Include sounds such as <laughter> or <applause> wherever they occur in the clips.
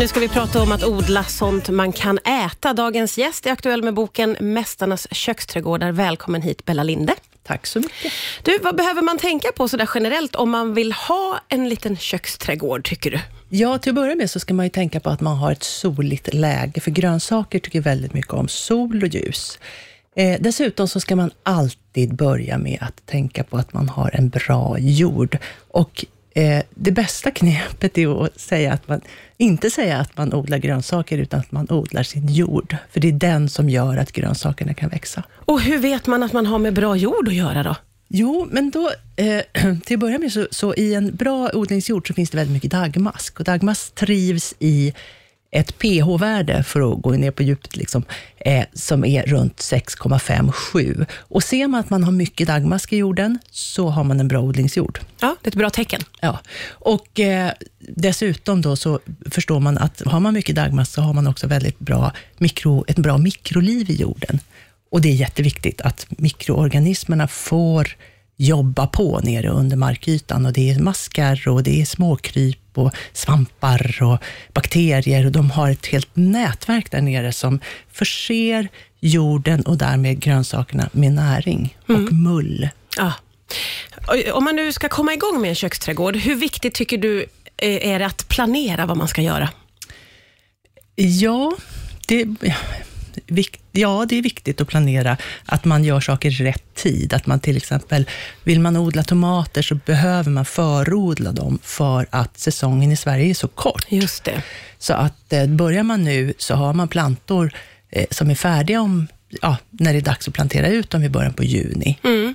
Nu ska vi prata om att odla sånt man kan äta. Dagens gäst är aktuell med boken Mästarnas köksträdgårdar. Välkommen hit Bella Linde. Tack så mycket. Du, vad behöver man tänka på sådär generellt om man vill ha en liten köksträdgård, tycker du? Ja, till att börja med så ska man ju tänka på att man har ett soligt läge, för grönsaker tycker väldigt mycket om sol och ljus. Eh, dessutom så ska man alltid börja med att tänka på att man har en bra jord. Och eh, det bästa knepet är att säga att man, inte säga att man odlar grönsaker, utan att man odlar sin jord. För det är den som gör att grönsakerna kan växa. Och hur vet man att man har med bra jord att göra då? Jo, men då, eh, <clears throat> till att börja med, så, så i en bra odlingsjord så finns det väldigt mycket dagmask. Och dagmask trivs i ett pH-värde, för att gå ner på djupet, liksom, eh, som är runt 6,57. Och ser man att man har mycket dagmask i jorden, så har man en bra odlingsjord. Ja, det är ett bra tecken. Ja, och eh, dessutom då så förstår man att har man mycket dagmask, så har man också väldigt bra mikro, ett bra mikroliv i jorden. Och det är jätteviktigt att mikroorganismerna får jobba på nere under markytan. Och det är maskar och det är småkryp och svampar och bakterier. Och de har ett helt nätverk där nere som förser jorden och därmed grönsakerna med näring och mull. Ja. Om man nu ska komma igång med en köksträdgård, hur viktigt tycker du eh, är det att planera vad man ska göra? Ja, det, ja, det är viktigt att planera att man gör saker i rätt tid. Att man till exempel, vill man odla tomater så behöver man förodla dem för att säsongen i Sverige är så kort. Just det. Så att eh, börjar man nu så har man plantor eh, som är färdiga om, ja, när det är dags att plantera ut dem i början på juni. Mm.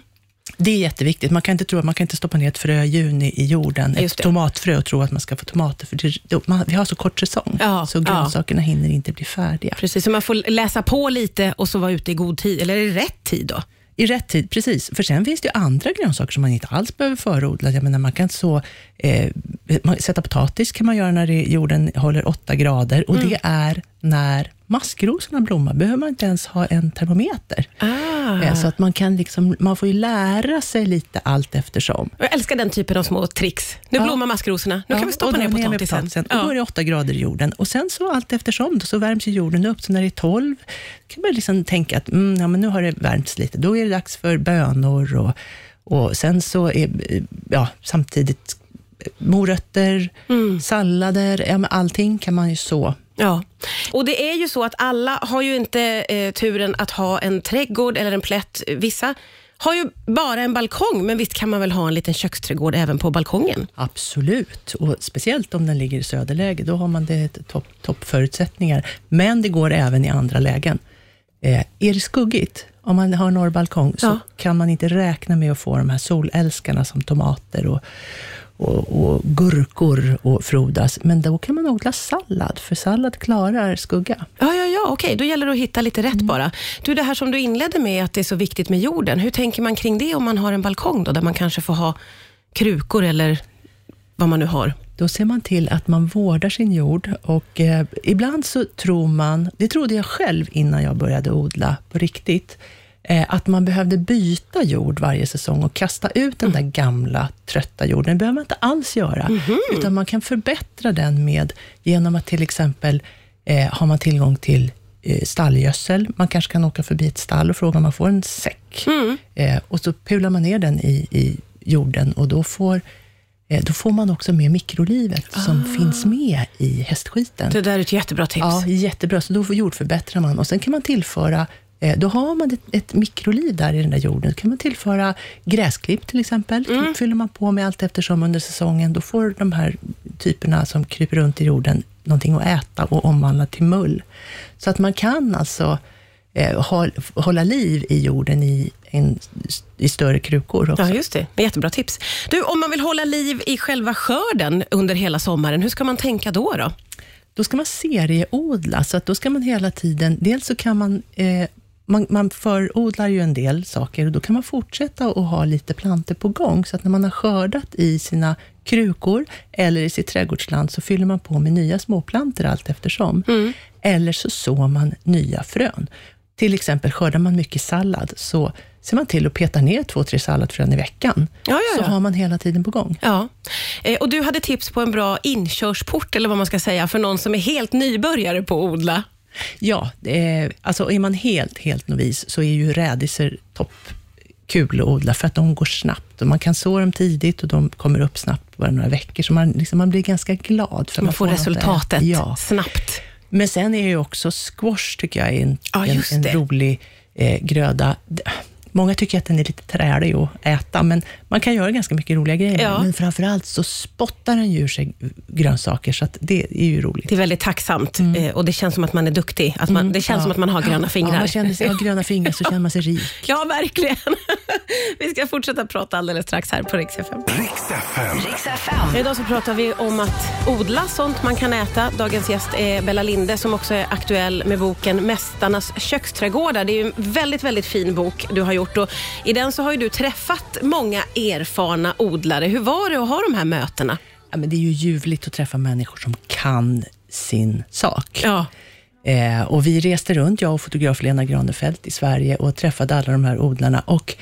Det är jätteviktigt. Man kan inte, tro, man kan inte stoppa ner ett frö i jorden, ett tomatfrö, och tro att man ska få tomater, för det, man, vi har så kort säsong, Ja, så ja. grönsakerna hinner inte bli färdiga. Precis, så man får läsa på lite och så vara ute i god tid, eller i rätt tid då? I rätt tid, precis. För sen finns det ju andra grönsaker som man inte alls behöver förodla. Jag menar, man kan så, eh, sätta potatis kan man göra när det, jorden håller 8 grader och det är när maskrosorna blommar. behöver man inte ens ha en termometer. Ah. Eh, Så att man, kan liksom, man får ju lära sig lite allt eftersom. Jag älskar den typen av små tricks. Nu Ja. blommar maskrosorna, nu Ja, kan vi stoppa ner med potatisen. Ja. Och då är det 8 grader i jorden. Och sen så allt eftersom då, så värms jorden upp. Så när det är 12 kan man liksom tänka att mm, ja, men nu har det värmts lite. Då är det dags för bönor och, och sen så är ja, samtidigt morötter, Mm. sallader, ja, allting kan man ju så. Ja, och det är ju så att alla har ju inte eh, turen att ha en trädgård eller en plätt. Vissa har ju bara en balkong, men visst kan man väl ha en liten köksträdgård även på balkongen? Absolut, och speciellt om den ligger i söderläge, då har man det topp, toppförutsättningar. Men det går även i andra lägen. Eh, är det skuggigt, om man har norrbalkong, så Ja. kan man inte räkna med att få de här solälskarna som tomater och, och, och gurkor och frodas. Men då kan man odla sallad, för sallad klarar skugga. Ja, ja, ja, okej, då gäller det att hitta lite rätt bara. Du, det här som du inledde med, att det är så viktigt med jorden. Hur tänker man kring det om man har en balkong då, där man kanske får ha krukor eller vad man nu har? Då ser man till att man vårdar sin jord och eh, ibland så tror man, det trodde jag själv innan jag började odla på riktigt, att man behövde byta jord varje säsong och kasta ut den där gamla trötta jorden. Det behöver man inte alls göra, utan man kan förbättra den med, genom att till exempel eh, har man tillgång till eh, stallgödsel. Man kanske kan åka förbi ett stall och fråga om man får en säck. Eh, och så pular man ner den i, i jorden och då får, eh, då får man också med mikrolivet som finns med i hästskiten. Det där är ett jättebra tips. Ja, jättebra. Så då jordförbättrar man och sen kan man tillföra eh, då har man ett, ett mikroliv där i den där jorden. Då kan man tillföra gräsklipp till exempel. Mm. fyller man på med allt eftersom under säsongen. Då får de här typerna som kryper runt i jorden någonting att äta och omvandla till mull. Så att man kan alltså eh, håll, hålla liv i jorden i, en, i större krukor också. Ja, just det. Jättebra tips. Du, om man vill hålla liv i själva skörden under hela sommaren, hur ska man tänka då? då? Då ska man serieodla, så att då ska man hela tiden, dels så kan man, eh, man, man förodlar ju en del saker och då kan man fortsätta att ha lite planter på gång, så att när man har skördat i sina krukor eller i sitt trädgårdsland, så fyller man på med nya småplanter allt eftersom. Eller så sår man nya frön. Till exempel skördar man mycket sallad, så ser man till att peta ner två, tre salladfrön i veckan. Ja, ja, ja. Så har man hela tiden på gång. Ja. Eh, och Du hade tips på en bra inkörsport, eller vad man ska säga, för någon som är helt nybörjare på att odla. Ja, eh, alltså är man helt, helt novis så är ju rädisor toppkul att odla, för att de går snabbt. Och man kan så dem tidigt och de kommer upp snabbt, bara några veckor. Så man, liksom, man blir ganska glad. För Man får att äta. resultatet Ja. snabbt. Men sen är ju också squash, tycker jag, en, Ja, en, en rolig eh, gröda. Många tycker att den är lite trälig att äta, men man kan göra ganska mycket roliga grejer. Ja. Men framförallt så spottar den ju sig grönsaker, så att det är ju roligt. Det är väldigt tacksamt eh, och det känns som att man är duktig. Att man, det känns Mm. Ja. som att man har gröna fingrar. Ja, man känner sig, har gröna fingrar så känner man sig rik. <laughs> Ja, verkligen. <laughs> Vi ska fortsätta prata alldeles strax här på Rix FM. Riks FM. Riks FM. Idag så pratar vi om att odla sånt man kan äta. Dagens gäst är Bella Linde som också är aktuell med boken Mästarnas köksträdgårdar. Det är ju en väldigt, väldigt fin bok du har gjort och i den så har du träffat många erfarna odlare. Hur var det att ha de här mötena? Ja, men det är ju ljuvligt att träffa människor som kan sin sak. Ja, Eh, och vi reste runt, jag och fotograf Lena Granefelt i Sverige och träffade alla de här odlarna. Och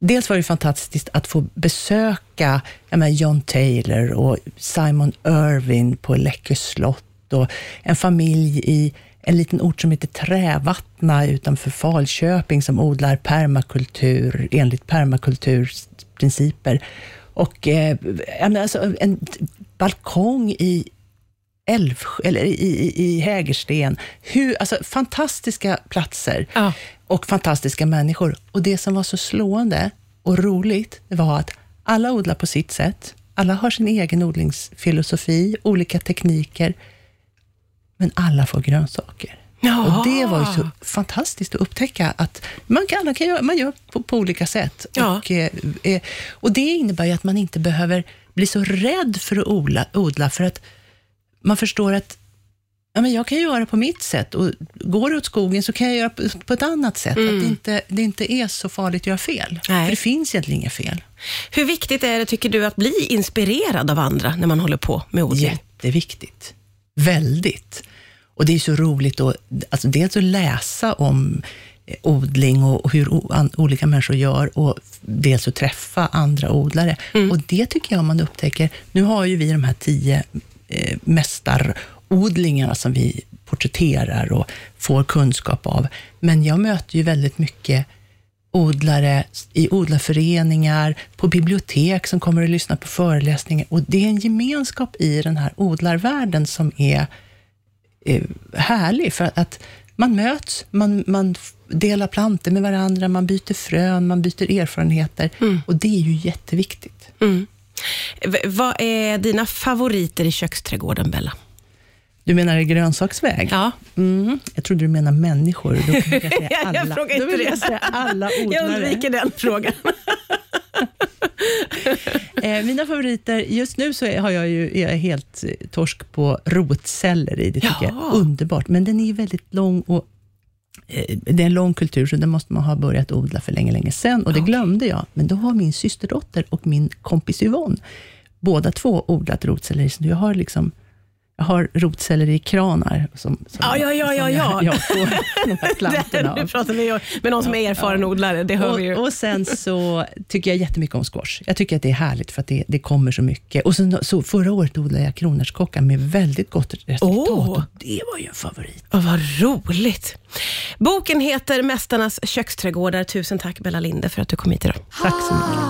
dels var det fantastiskt att få besöka menar, John Taylor och Simon Irwin på Läckö slott och en familj i en liten ort som heter Trävattna utanför Falköping som odlar permakultur enligt permakulturprinciper. Och eh, alltså, en balkong i Älvsjö, eller i, i, i Hägersten. Hur, alltså, fantastiska platser Ja. och fantastiska människor. Och det som var så slående och roligt, var att alla odlar på sitt sätt. Alla har sin egen odlingsfilosofi, olika tekniker, men alla får grönsaker. Jaha. Och det var ju så fantastiskt att upptäcka att man, kan, alla kan göra, man gör på, på olika sätt. Ja. Och, eh, eh, och det innebär ju att man inte behöver bli så rädd för att odla, odla för att man förstår att ja, men jag kan göra på mitt sätt och går det åt skogen så kan jag göra på, på ett annat sätt. Att det, inte, det inte är så farligt att göra fel. Nej. För det finns egentligen inga fel. Hur viktigt är det, tycker du, att bli inspirerad av andra när man håller på med odling? Jätteviktigt. Väldigt. Och det är så roligt att alltså dels att läsa om eh, odling och hur olika människor gör och dels att träffa andra odlare. Och det tycker jag man upptäcker. Nu har ju vi de här tio eh, mästarodlingarna som vi porträtterar och får kunskap av. Men jag möter ju väldigt mycket odlare i odlarföreningar, på bibliotek som kommer att lyssna på föreläsningar. Och det är en gemenskap i den här odlarvärlden som är eh, härlig, för att man möts, man, man delar plantor med varandra, man byter frön, man byter erfarenheter. Och det är ju jätteviktigt. Mm. V- vad är dina favoriter i köksträdgården, Bella? Du menar grönsaksväg? Ja. Mm, jag trodde du menade människor. Då jag säga <laughs> Jag alla. frågar Då inte jag säga alla Jag odlare. undviker den frågan. <laughs> Eh, mina favoriter, just nu så är- har jag ju, är jag helt eh, torsk på rotselleri. Det tycker jag Ja. är underbart. Men den är ju väldigt lång och eh, det är en lång kultur, så den måste man ha börjat odla för länge, länge sedan. Och det glömde jag. Men då har min systerdotter och min kompis Yvonne, båda två odlat rotselleri. Så jag har liksom jag har rotselleri-kranar. Som, som, Ja, ja, ja, som ja, jag, ja. jag får de här <laughs> plantorna av. pratar vi med någon som är erfaren odlare, det hör vi ju. Och, och sen så tycker jag jättemycket om squash. Jag tycker att det är härligt för att det, det kommer så mycket. Och sen, så förra året odlade jag kronärtskocka med väldigt gott resultat. Och det var ju en favorit. Åh, vad roligt. Boken heter Mästarnas köksträdgårdar. Tusen tack Bella Linde för att du kom hit idag. Tack så mycket.